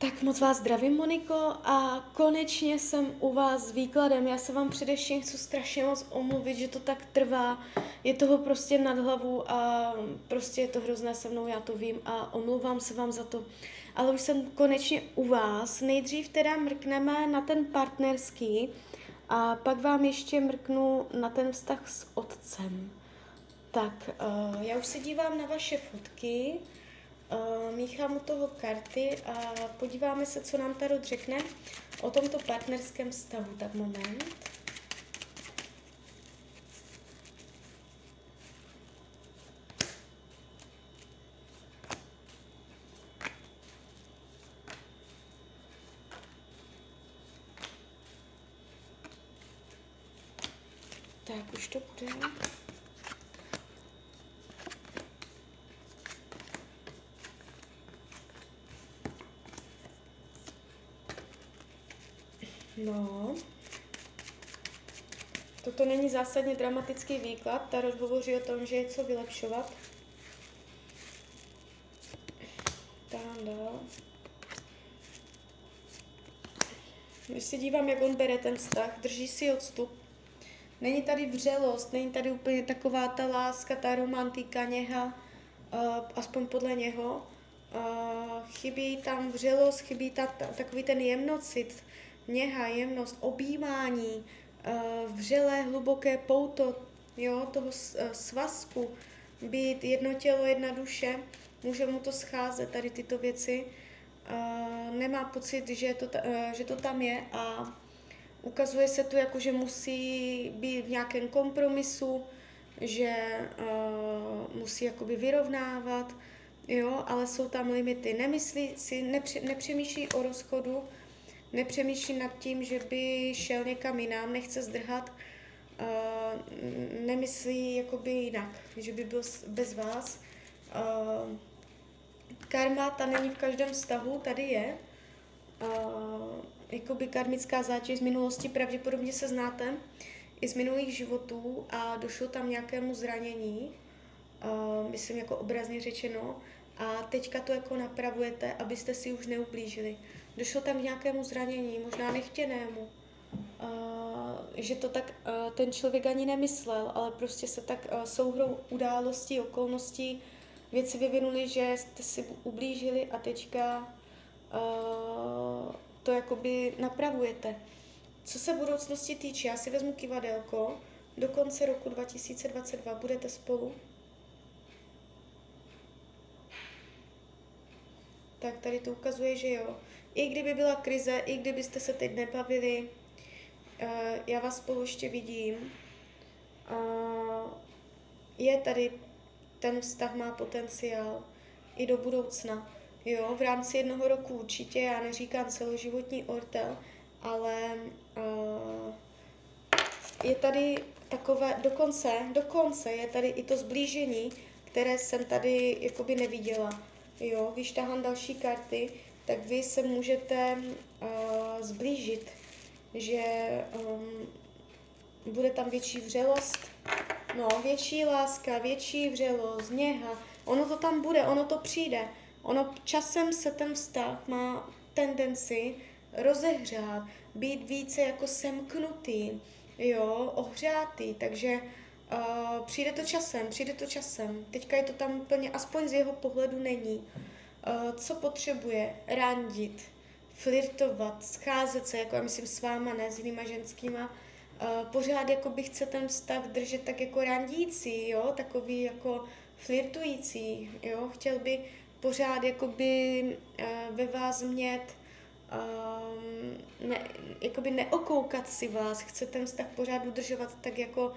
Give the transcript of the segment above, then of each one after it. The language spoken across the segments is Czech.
Tak moc vás zdravím, Moniko, a konečně jsem u vás s výkladem. Já se vám především chci strašně moc omluvit, že to tak trvá. Je toho prostě nad hlavu a prostě je to hrozné se mnou, já to vím a omlouvám se vám za to. Ale už jsem konečně u vás. Nejdřív teda mrkneme na ten partnerský a pak vám ještě mrknu na ten vztah s otcem. Tak, uh, já už se dívám na vaše fotky. Uh, míchám u toho karty a podíváme se, co nám Tarot řekne o tomto partnerském vztahu. Tak moment. Tak, už to bude. No. Toto není zásadně dramatický výklad. Tarot hovoří o tom, že je co vylepšovat. Tam dál. Když se dívám, jak on bere ten vztah, drží si odstup. Není tady vřelost, není tady úplně taková ta láska, ta romantika, něha, uh, aspoň podle něho. Uh, chybí tam vřelost, chybí ta, ta, takový ten jemnocit, něha, jemnost, objímání, uh, vřelé, hluboké pouto jo, toho uh, svazku, být jedno tělo, jedna duše, může mu to scházet, tady tyto věci. Uh, nemá pocit, že to, že to tam je a ukazuje se to jako, že musí být v nějakém kompromisu, že musí jakoby vyrovnávat, jo, ale jsou tam limity. Nemyslí si, nepři, nepřemýšlí o rozchodu, nepřemýšlí nad tím, že by šel někam jinam, nechce zdrhat, uh, nemyslí jakoby jinak, že by byl bez vás. Uh, karma, ta není v každém vztahu, tady je. Uh, jakoby karmická zátěž z minulosti, pravděpodobně se znáte i z minulých životů a došlo tam nějakému zranění, uh, myslím jako obrazně řečeno, a teďka to jako napravujete, abyste si už neublížili. Došlo tam k nějakému zranění, možná nechtěnému, uh, že to tak uh, ten člověk ani nemyslel, ale prostě se tak uh, souhrou událostí, okolností věci vyvinuly, že jste si ublížili a teďka to jakoby napravujete. Co se budoucnosti týče, já si vezmu kivadelko, do konce roku 2022 budete spolu. Tak tady to ukazuje, že jo. I kdyby byla krize, i kdybyste se teď nebavili, uh, já vás spolu ještě vidím. Uh, je tady, ten vztah má potenciál i do budoucna. Jo, v rámci jednoho roku určitě, já neříkám celoživotní ortel, ale uh, je tady takové, dokonce, dokonce je tady i to zblížení, které jsem tady jakoby neviděla. Jo, když tahám další karty, tak vy se můžete uh, zblížit, že um, bude tam větší vřelost, no, větší láska, větší vřelost, něha, ono to tam bude, ono to přijde. Ono časem se ten vztah má tendenci rozehřát, být více jako semknutý, jo, ohřátý, takže uh, přijde to časem, přijde to časem. Teďka je to tam úplně, aspoň z jeho pohledu není. Uh, co potřebuje? Randit, flirtovat, scházet se, jako já myslím s váma, ne s jinýma ženskýma, uh, pořád jako by chce ten vztah držet tak jako randící, jo, takový jako flirtující, jo, chtěl by pořád jakoby uh, ve vás mět, ne, jakoby neokoukat si vás, chce ten vztah pořád udržovat tak jako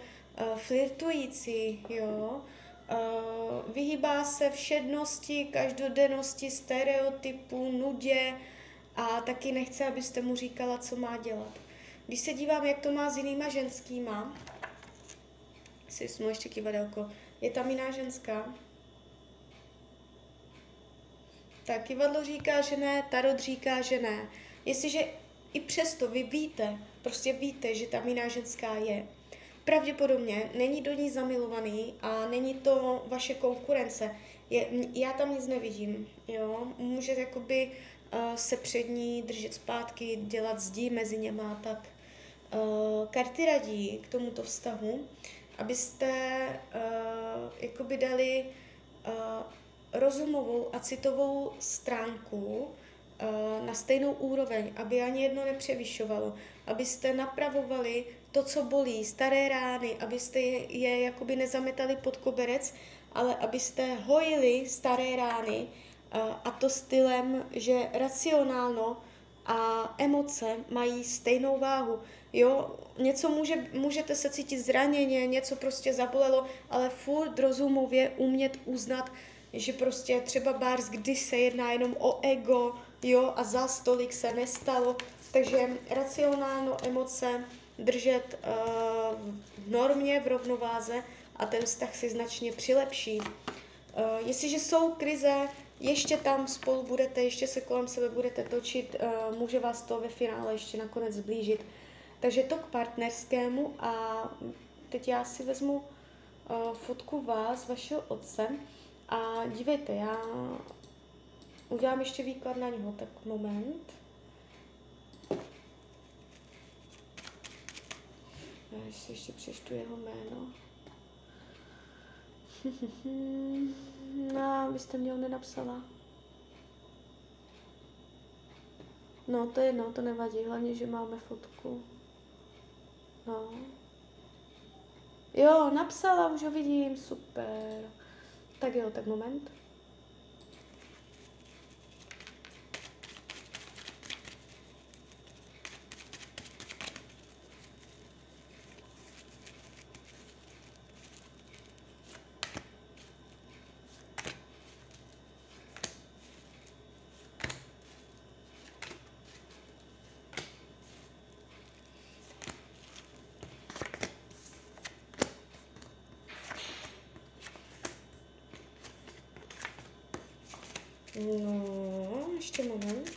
flirtující, jo. Uh, vyhýbá se všednosti, každodennosti, stereotypů, nudě a taky nechce, abyste mu říkala, co má dělat. Když se dívám, jak to má s jinýma ženskýma, si jsme ještě kivadelko, je tam jiná ženská, tak kivadlo říká, že ne, tarot říká, že ne. Jestliže i přesto vy víte, prostě víte, že tam jiná ženská je, pravděpodobně není do ní zamilovaný a není to vaše konkurence. Je, já tam nic nevidím, jo. Může jakoby uh, se před ní držet zpátky, dělat zdi mezi něma, tak uh, karty radí k tomuto vztahu, abyste uh, jakoby dali uh, rozumovou a citovou stránku na stejnou úroveň, aby ani jedno nepřevyšovalo, abyste napravovali to, co bolí, staré rány, abyste je, je jakoby nezametali pod koberec, ale abyste hojili staré rány a to stylem, že racionálno a emoce mají stejnou váhu. Jo, něco může, můžete se cítit zraněně, něco prostě zabolelo, ale furt rozumově umět uznat, že prostě třeba bárs, když se jedná jenom o ego, jo, a za stolik se nestalo, takže racionálno emoce držet uh, v normě, v rovnováze a ten vztah si značně přilepší. Uh, jestliže jsou krize, ještě tam spolu budete, ještě se kolem sebe budete točit, uh, může vás to ve finále ještě nakonec zblížit. Takže to k partnerskému a teď já si vezmu fotku vás, vašeho otce a dívejte, já udělám ještě výklad na něho, tak moment. Já si ještě přečtu jeho jméno. no, vy jste mě ho nenapsala. No, to je jedno, to nevadí, hlavně, že máme fotku. No. Jo, napsala, už ho vidím, super. Tak jo, tak moment. No, ještě moment.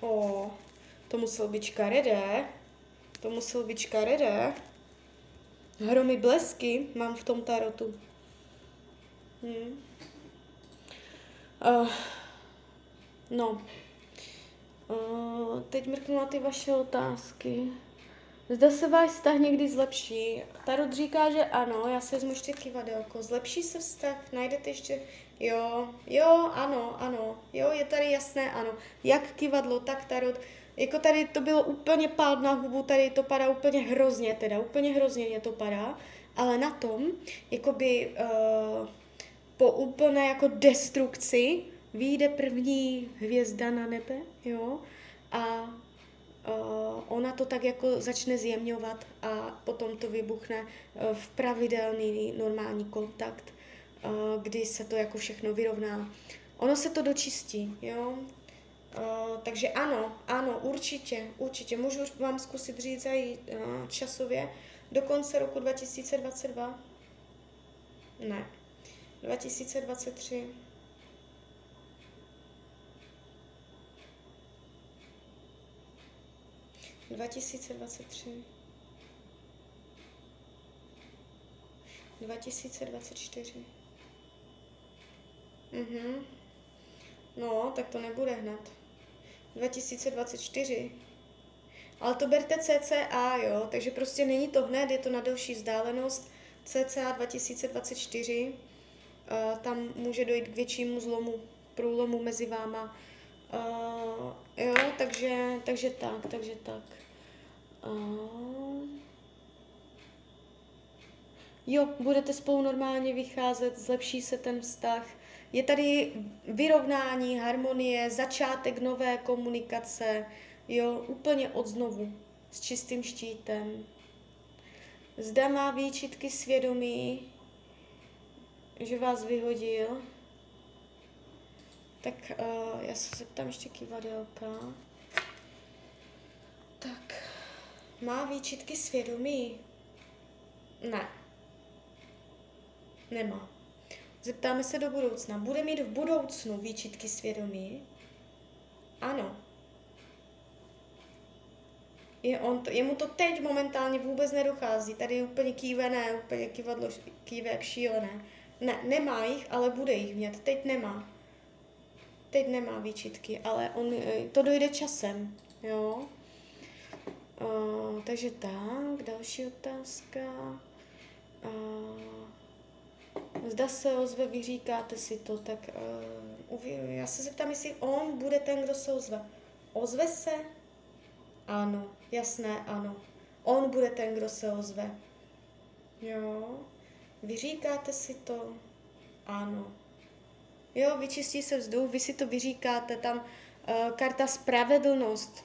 O, to musel být škaredé. To musel být škaredé. Hromy blesky mám v tom tarotu. Hmm. Uh, no, Uh, teď mrknu na ty vaše otázky. Zda se váš vztah někdy zlepší? Tarot říká, že ano, já se vezmu ještě kivadelko. Zlepší se vztah? Najdete ještě? Jo, jo, ano, ano. Jo, je tady jasné ano. Jak kivadlo, tak tarot. Jako tady to bylo úplně pád na hubu, tady to padá úplně hrozně, teda úplně hrozně mě to padá. Ale na tom, jakoby uh, po úplné jako destrukci, vyjde první hvězda na nebe, jo, a uh, ona to tak jako začne zjemňovat a potom to vybuchne uh, v pravidelný normální kontakt, uh, kdy se to jako všechno vyrovná. Ono se to dočistí, jo. Uh, takže ano, ano, určitě, určitě. Můžu vám zkusit říct i uh, časově do konce roku 2022? Ne. 2023. 2023, 2024. Mhm. No, tak to nebude hned. 2024. Ale to berte CCA, jo, takže prostě není to hned, je to na delší vzdálenost. CCA 2024, uh, tam může dojít k většímu zlomu, průlomu mezi váma. Uh, jo, takže, takže tak, takže tak. Uh, jo, budete spolu normálně vycházet, zlepší se ten vztah. Je tady vyrovnání, harmonie, začátek nové komunikace, jo, úplně od znovu, s čistým štítem. Zda má výčitky svědomí, že vás vyhodil. Tak uh, já se zeptám ještě kivadelka. Tak, má výčitky svědomí? Ne. Nemá. Zeptáme se do budoucna. Bude mít v budoucnu výčitky svědomí? Ano. Je on to, jemu to teď momentálně vůbec nedochází. Tady je úplně kývené, úplně kývadlo, kýve jak šílené. Ne, nemá jich, ale bude jich mít. Teď nemá. Teď nemá výčitky, ale on, eh, to dojde časem, jo. Uh, takže tak, další otázka. Uh, zda se ozve, vy říkáte si to, tak uh, já se zeptám, jestli on bude ten, kdo se ozve. Ozve se? Ano, jasné, ano. On bude ten, kdo se ozve. Jo, vy říkáte si to? Ano. Jo, vyčistí se vzduch, vy si to vyříkáte, tam uh, karta spravedlnost.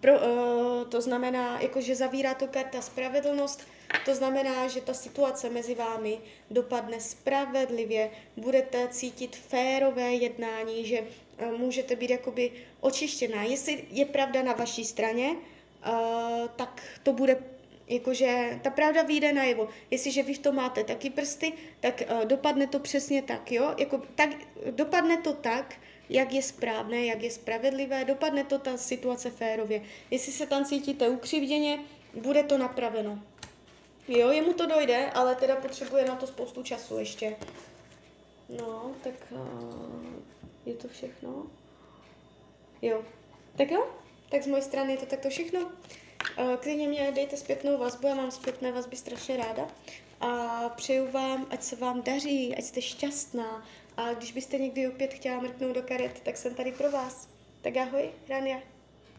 Pro, uh, to znamená, jako že zavírá to karta spravedlnost, to znamená, že ta situace mezi vámi dopadne spravedlivě, budete cítit férové jednání, že uh, můžete být jakoby očištěná. Jestli je pravda na vaší straně, uh, tak to bude jakože ta pravda vyjde najevo. Jestliže vy v tom máte taky prsty, tak uh, dopadne to přesně tak, jo? Jako, tak, dopadne to tak, jak je správné, jak je spravedlivé, dopadne to ta situace férově. Jestli se tam cítíte ukřivděně, bude to napraveno. Jo, jemu to dojde, ale teda potřebuje na to spoustu času ještě. No, tak uh, je to všechno. Jo. Tak jo, tak z mojej strany je to takto všechno. Klidně mě dejte zpětnou vazbu, já mám zpětné vazby strašně ráda. A přeju vám, ať se vám daří, ať jste šťastná. A když byste někdy opět chtěla mrknout do karet, tak jsem tady pro vás. Tak ahoj, Rania.